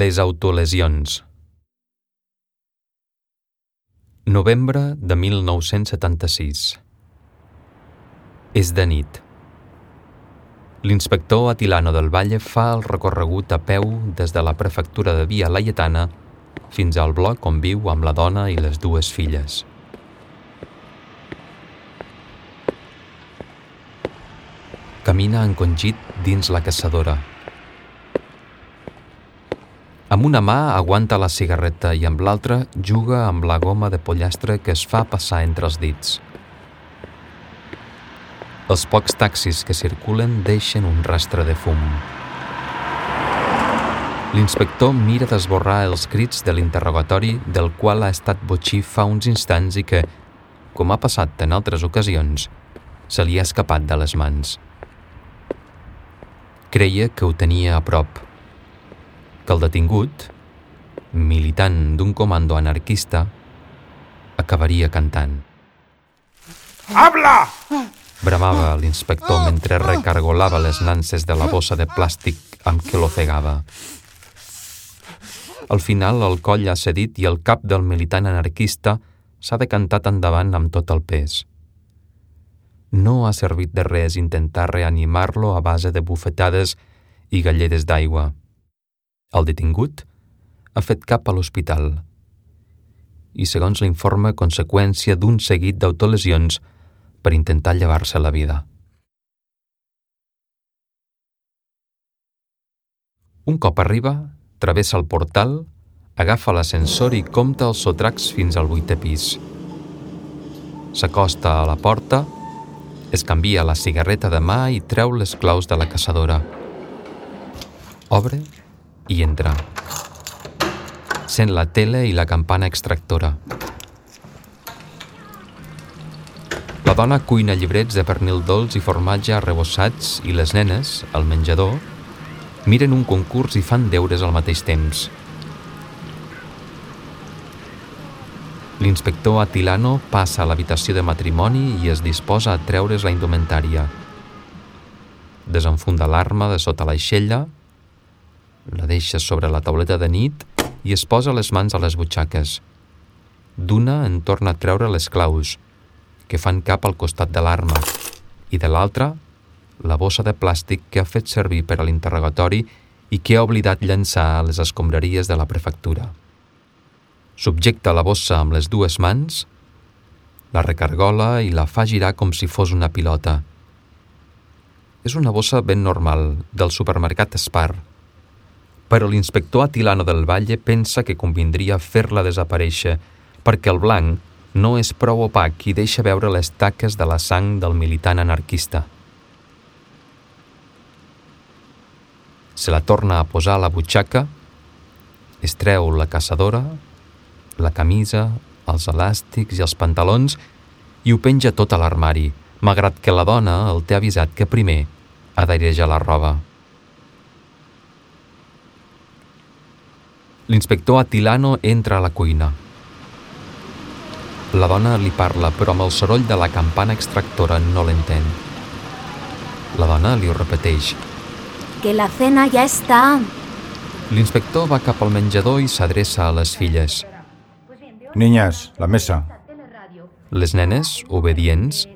Les autolesions Novembre de 1976 És de nit. L'inspector Atilano del Valle fa el recorregut a peu des de la prefectura de Via Laietana fins al bloc on viu amb la dona i les dues filles. Camina encongit dins la caçadora. Amb una mà aguanta la cigarreta i amb l'altra juga amb la goma de pollastre que es fa passar entre els dits. Els pocs taxis que circulen deixen un rastre de fum. L'inspector mira d'esborrar els crits de l'interrogatori del qual ha estat botxí fa uns instants i que, com ha passat en altres ocasions, se li ha escapat de les mans. Creia que ho tenia a prop, que el detingut, militant d'un comando anarquista, acabaria cantant. ¡Habla! Bramava l'inspector mentre recargolava les nances de la bossa de plàstic amb què l'ofegava. Al final el coll ha cedit i el cap del militant anarquista s'ha decantat endavant amb tot el pes. No ha servit de res intentar reanimar-lo a base de bufetades i galledes d'aigua. El detingut ha fet cap a l'hospital i, segons l'informe, conseqüència d'un seguit d'autolesions per intentar llevar-se la vida. Un cop arriba, travessa el portal, agafa l'ascensor i compta els sotracs fins al vuitè pis. S'acosta a la porta, es canvia la cigarreta de mà i treu les claus de la caçadora. Obre i entra. Sent la tele i la campana extractora. La dona cuina llibrets de pernil dolç i formatge arrebossats i les nenes, al menjador, miren un concurs i fan deures al mateix temps. L'inspector Atilano passa a l'habitació de matrimoni i es disposa a treure's la indumentària. Desenfunda l'arma de sota l'aixella, la deixa sobre la tauleta de nit i es posa les mans a les butxaques. D'una en torna a treure les claus, que fan cap al costat de l'arma, i de l'altra, la bossa de plàstic que ha fet servir per a l'interrogatori i que ha oblidat llançar a les escombraries de la prefectura. Subjecta la bossa amb les dues mans, la recargola i la fa girar com si fos una pilota. És una bossa ben normal, del supermercat Spar, però l'inspector Atilano del Valle pensa que convindria fer-la desaparèixer perquè el blanc no és prou opac i deixa veure les taques de la sang del militant anarquista. Se la torna a posar a la butxaca, es treu la caçadora, la camisa, els elàstics i els pantalons i ho penja tot a l'armari, malgrat que la dona el té avisat que primer ha d'airejar la roba. L'inspector Atilano entra a la cuina. La dona li parla, però amb el soroll de la campana extractora no l'entén. La dona li ho repeteix. Que la cena ya está. L'inspector va cap al menjador i s'adreça a les filles. Niñas, la mesa. Les nenes, obedients,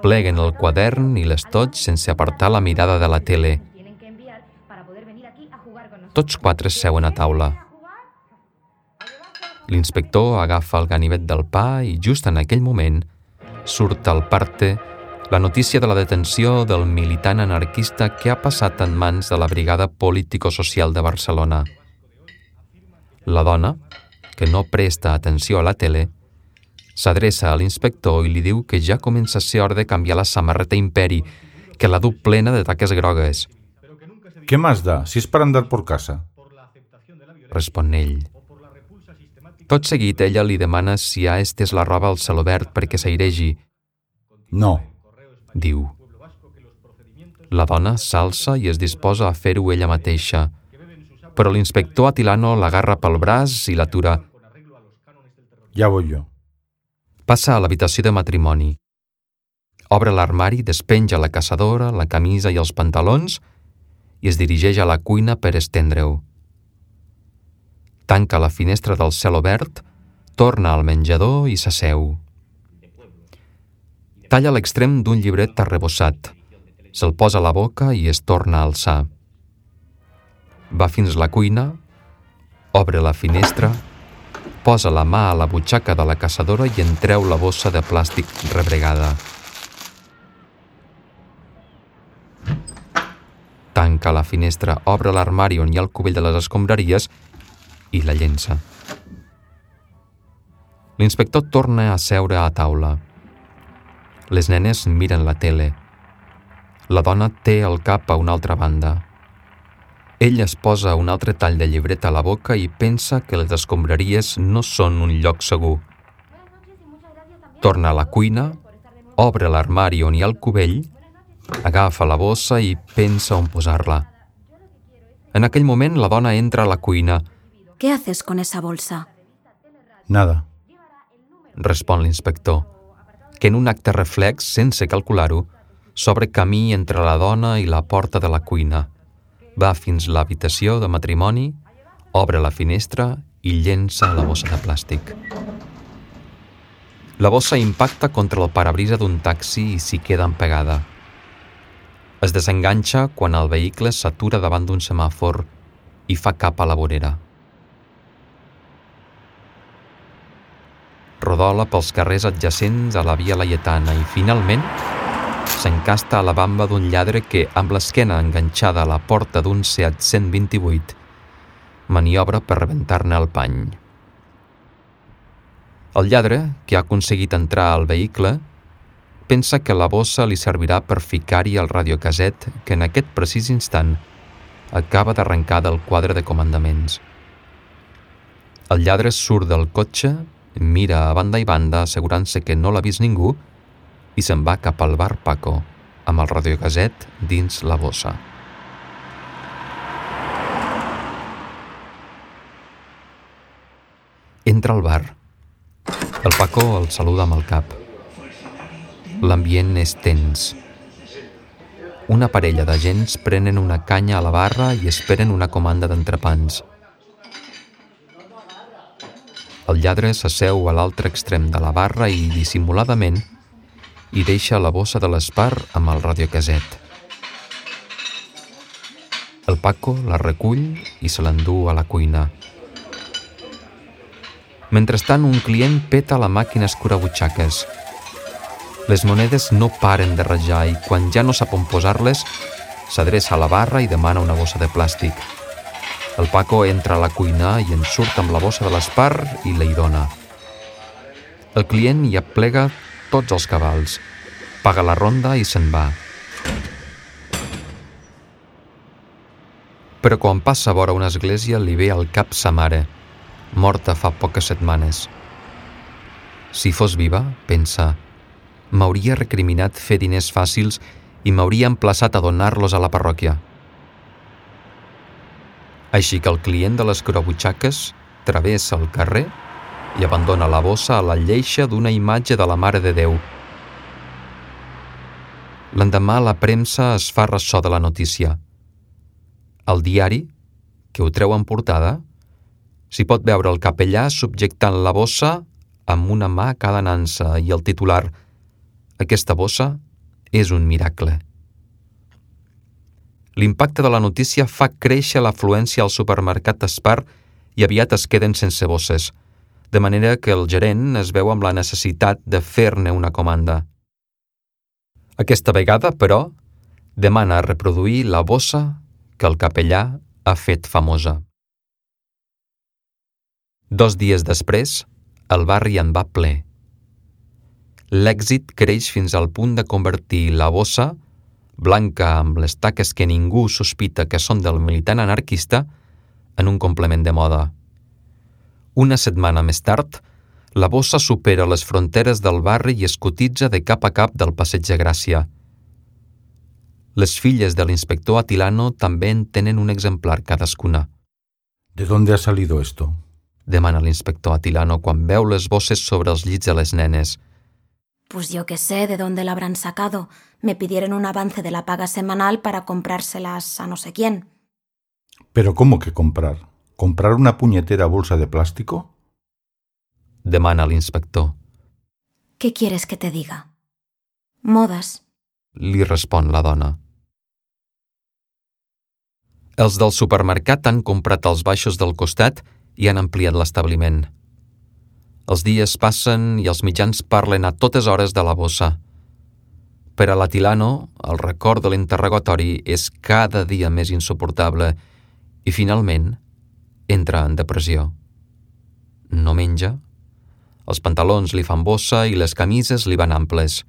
pleguen el quadern i l'estoig sense apartar la mirada de la tele. Tots quatre seuen a taula. L'inspector agafa el ganivet del pa i just en aquell moment surt al parte la notícia de la detenció del militant anarquista que ha passat en mans de la Brigada Político-Social de Barcelona. La dona, que no presta atenció a la tele, s'adreça a l'inspector i li diu que ja comença a ser hora de canviar la samarreta Imperi, que la du plena de taques grogues. ¿Qué más da si es para andar por casa? Respon ell. Tot seguit ella li demana si ha estès la roba al celobert perquè s'airegi. No. Diu. La dona s'alça i es disposa a fer-ho ella mateixa, però l'inspector Atilano l'agarra pel braç i l'atura. Ya voy yo. Passa a l'habitació de matrimoni. Obre l'armari, despenja la caçadora, la camisa i els pantalons i es dirigeix a la cuina per estendre-ho. Tanca la finestra del cel obert, torna al menjador i s'asseu. Talla l'extrem d'un llibret arrebossat, se'l posa a la boca i es torna a alçar. Va fins la cuina, obre la finestra, posa la mà a la butxaca de la caçadora i en treu la bossa de plàstic rebregada. Tanca la finestra, obre l'armari on hi ha el cubell de les escombraries i la llença. L'inspector torna a seure a taula. Les nenes miren la tele. La dona té el cap a una altra banda. Ell es posa un altre tall de llibret a la boca i pensa que les escombraries no són un lloc segur. Torna a la cuina, obre l'armari on hi ha el cubell, agafa la bossa i pensa on posar-la. En aquell moment la dona entra a la cuina. ¿Qué haces con esa bolsa? Nada. Respon l'inspector, que en un acte reflex, sense calcular-ho, s'obre camí entre la dona i la porta de la cuina va fins l'habitació de matrimoni, obre la finestra i llença la bossa de plàstic. La bossa impacta contra el parabrisa d'un taxi i s'hi queda empegada. Es desenganxa quan el vehicle s'atura davant d'un semàfor i fa cap a la vorera. Rodola pels carrers adjacents a la via Laietana i, finalment, s'encasta a la bamba d'un lladre que, amb l'esquena enganxada a la porta d'un Seat 128, maniobra per rebentar-ne el pany. El lladre, que ha aconseguit entrar al vehicle, pensa que la bossa li servirà per ficar-hi el radiocaset que en aquest precís instant acaba d'arrencar del quadre de comandaments. El lladre surt del cotxe, mira a banda i banda assegurant-se que no l'ha vist ningú se'n va cap al bar Paco, amb el radiocaset dins la bossa. Entra al bar. El Paco el saluda amb el cap. L'ambient és tens. Una parella d'agents prenen una canya a la barra i esperen una comanda d'entrepans. El lladre s'asseu a l'altre extrem de la barra i, dissimuladament, i deixa la bossa de l'espar amb el radiocaset. El Paco la recull i se l'endú a la cuina. Mentrestant, un client peta la màquina escurabutxaques. Les monedes no paren de rajar i quan ja no sap on posar-les, s'adreça a la barra i demana una bossa de plàstic. El Paco entra a la cuina i en surt amb la bossa de l'espar i la hi dona. El client hi aplega tots els cabals, paga la ronda i se'n va. Però quan passa vora una església li ve al cap sa mare, morta fa poques setmanes. Si fos viva, pensa, m'hauria recriminat fer diners fàcils i m'hauria emplaçat a donar-los a la parròquia. Així que el client de les crobutxaques travessa el carrer i abandona la bossa a la lleixa d'una imatge de la Mare de Déu. L'endemà la premsa es fa ressò de la notícia. Al diari, que ho treu en portada, s'hi pot veure el capellà subjectant la bossa amb una mà a cada nansa i el titular «Aquesta bossa és un miracle». L'impacte de la notícia fa créixer l'afluència al supermercat Espar i aviat es queden sense bosses – de manera que el gerent es veu amb la necessitat de fer-ne una comanda. Aquesta vegada, però, demana reproduir la bossa que el capellà ha fet famosa. Dos dies després, el barri en va ple. L'èxit creix fins al punt de convertir la bossa, blanca amb les taques que ningú sospita que són del militant anarquista, en un complement de moda. Una setmana més tard, la bossa supera les fronteres del barri i es cotitza de cap a cap del Passeig de Gràcia. Les filles de l'inspector Atilano també en tenen un exemplar cadascuna. ¿De dónde ha salido esto? Demana l'inspector Atilano quan veu les bosses sobre els llits de les nenes. Pues yo qué sé de dónde la habrán sacado. Me pidieron un avance de la paga semanal para comprárselas a no sé quién. ¿Pero cómo que comprar? ¿Comprar una puñetera bolsa de plástico? Demana l'inspector. ¿Qué quieres que te diga? Modas. Li respon la dona. Els del supermercat han comprat els baixos del costat i han ampliat l'establiment. Els dies passen i els mitjans parlen a totes hores de la bossa. Per a l'Atilano, el record de l'interrogatori és cada dia més insuportable i, finalment, entra en depressió. No menja, els pantalons li fan bossa i les camises li van amples.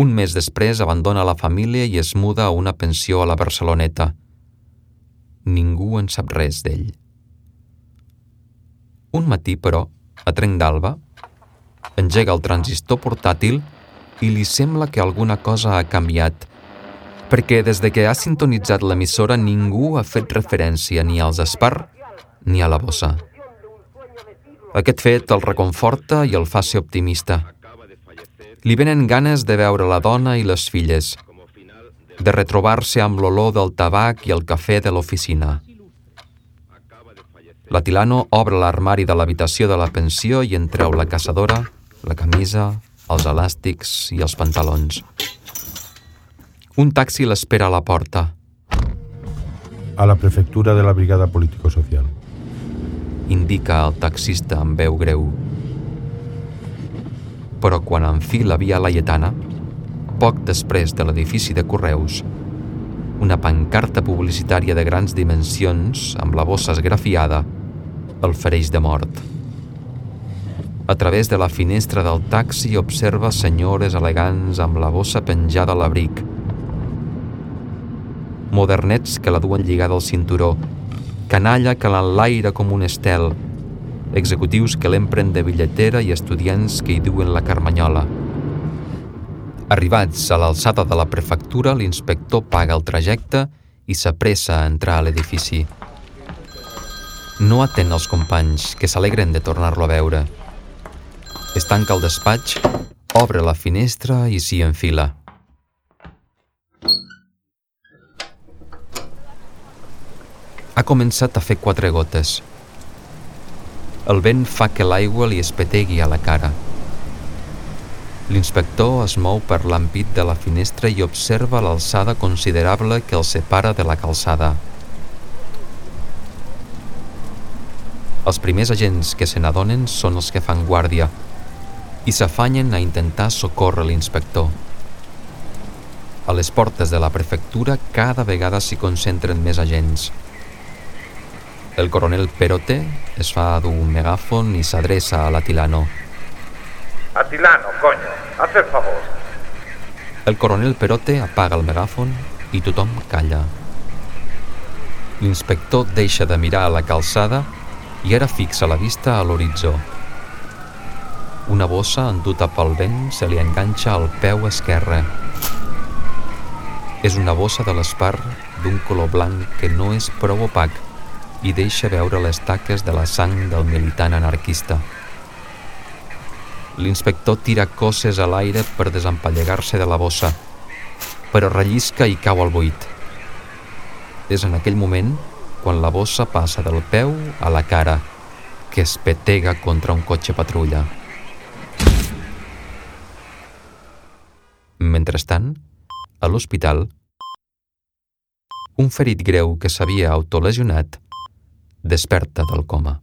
Un mes després abandona la família i es muda a una pensió a la Barceloneta. Ningú en sap res d'ell. Un matí, però, a trenc d'alba, engega el transistor portàtil i li sembla que alguna cosa ha canviat, perquè des de que ha sintonitzat l'emissora ningú ha fet referència ni als Espar ni a la bossa. Aquest fet el reconforta i el fa ser optimista. Li venen ganes de veure la dona i les filles, de retrobar-se amb l'olor del tabac i el cafè de l'oficina. La Tilano obre l'armari de l'habitació de la pensió i en treu la caçadora, la camisa, els elàstics i els pantalons. Un taxi l'espera a la porta. A la prefectura de la Brigada Político-Social. Indica el taxista amb veu greu. Però quan enfila via Laietana, poc després de l'edifici de Correus, una pancarta publicitària de grans dimensions, amb la bossa esgrafiada, el fereix de mort. A través de la finestra del taxi observa senyores elegants amb la bossa penjada a l'abric. Modernets que la duen lligada al cinturó, canalla que l'enlaira com un estel, executius que l'empren de bitlletera i estudiants que hi duen la carmanyola. Arribats a l'alçada de la prefectura, l'inspector paga el trajecte i s'apressa a entrar a l'edifici. No atén els companys, que s'alegren de tornar-lo a veure. Es tanca el despatx, obre la finestra i s'hi enfila. Ha començat a fer quatre gotes. El vent fa que l'aigua li espetegui a la cara. L'inspector es mou per l'ampit de la finestra i observa l'alçada considerable que el separa de la calçada. Els primers agents que se n'adonen són els que fan guàrdia i s'afanyen a intentar socórrer l'inspector. A les portes de la prefectura cada vegada s'hi concentren més agents. El coronel Perote es fa dur un megàfon i s'adreça a l'Atilano. Atilano, coño, haz el favor. El coronel Perote apaga el megàfon i tothom calla. L'inspector deixa de mirar a la calçada i ara fixa la vista a l'horitzó. Una bossa enduta pel vent se li enganxa al peu esquerre. És una bossa de l'espar d'un color blanc que no és prou opac i deixa veure les taques de la sang del militant anarquista. L'inspector tira cosses a l'aire per desempallegar-se de la bossa, però rellisca i cau al buit. És en aquell moment quan la bossa passa del peu a la cara, que es petega contra un cotxe patrulla. Mentrestant, a l'hospital, un ferit greu que s'havia autolesionat desperta del coma.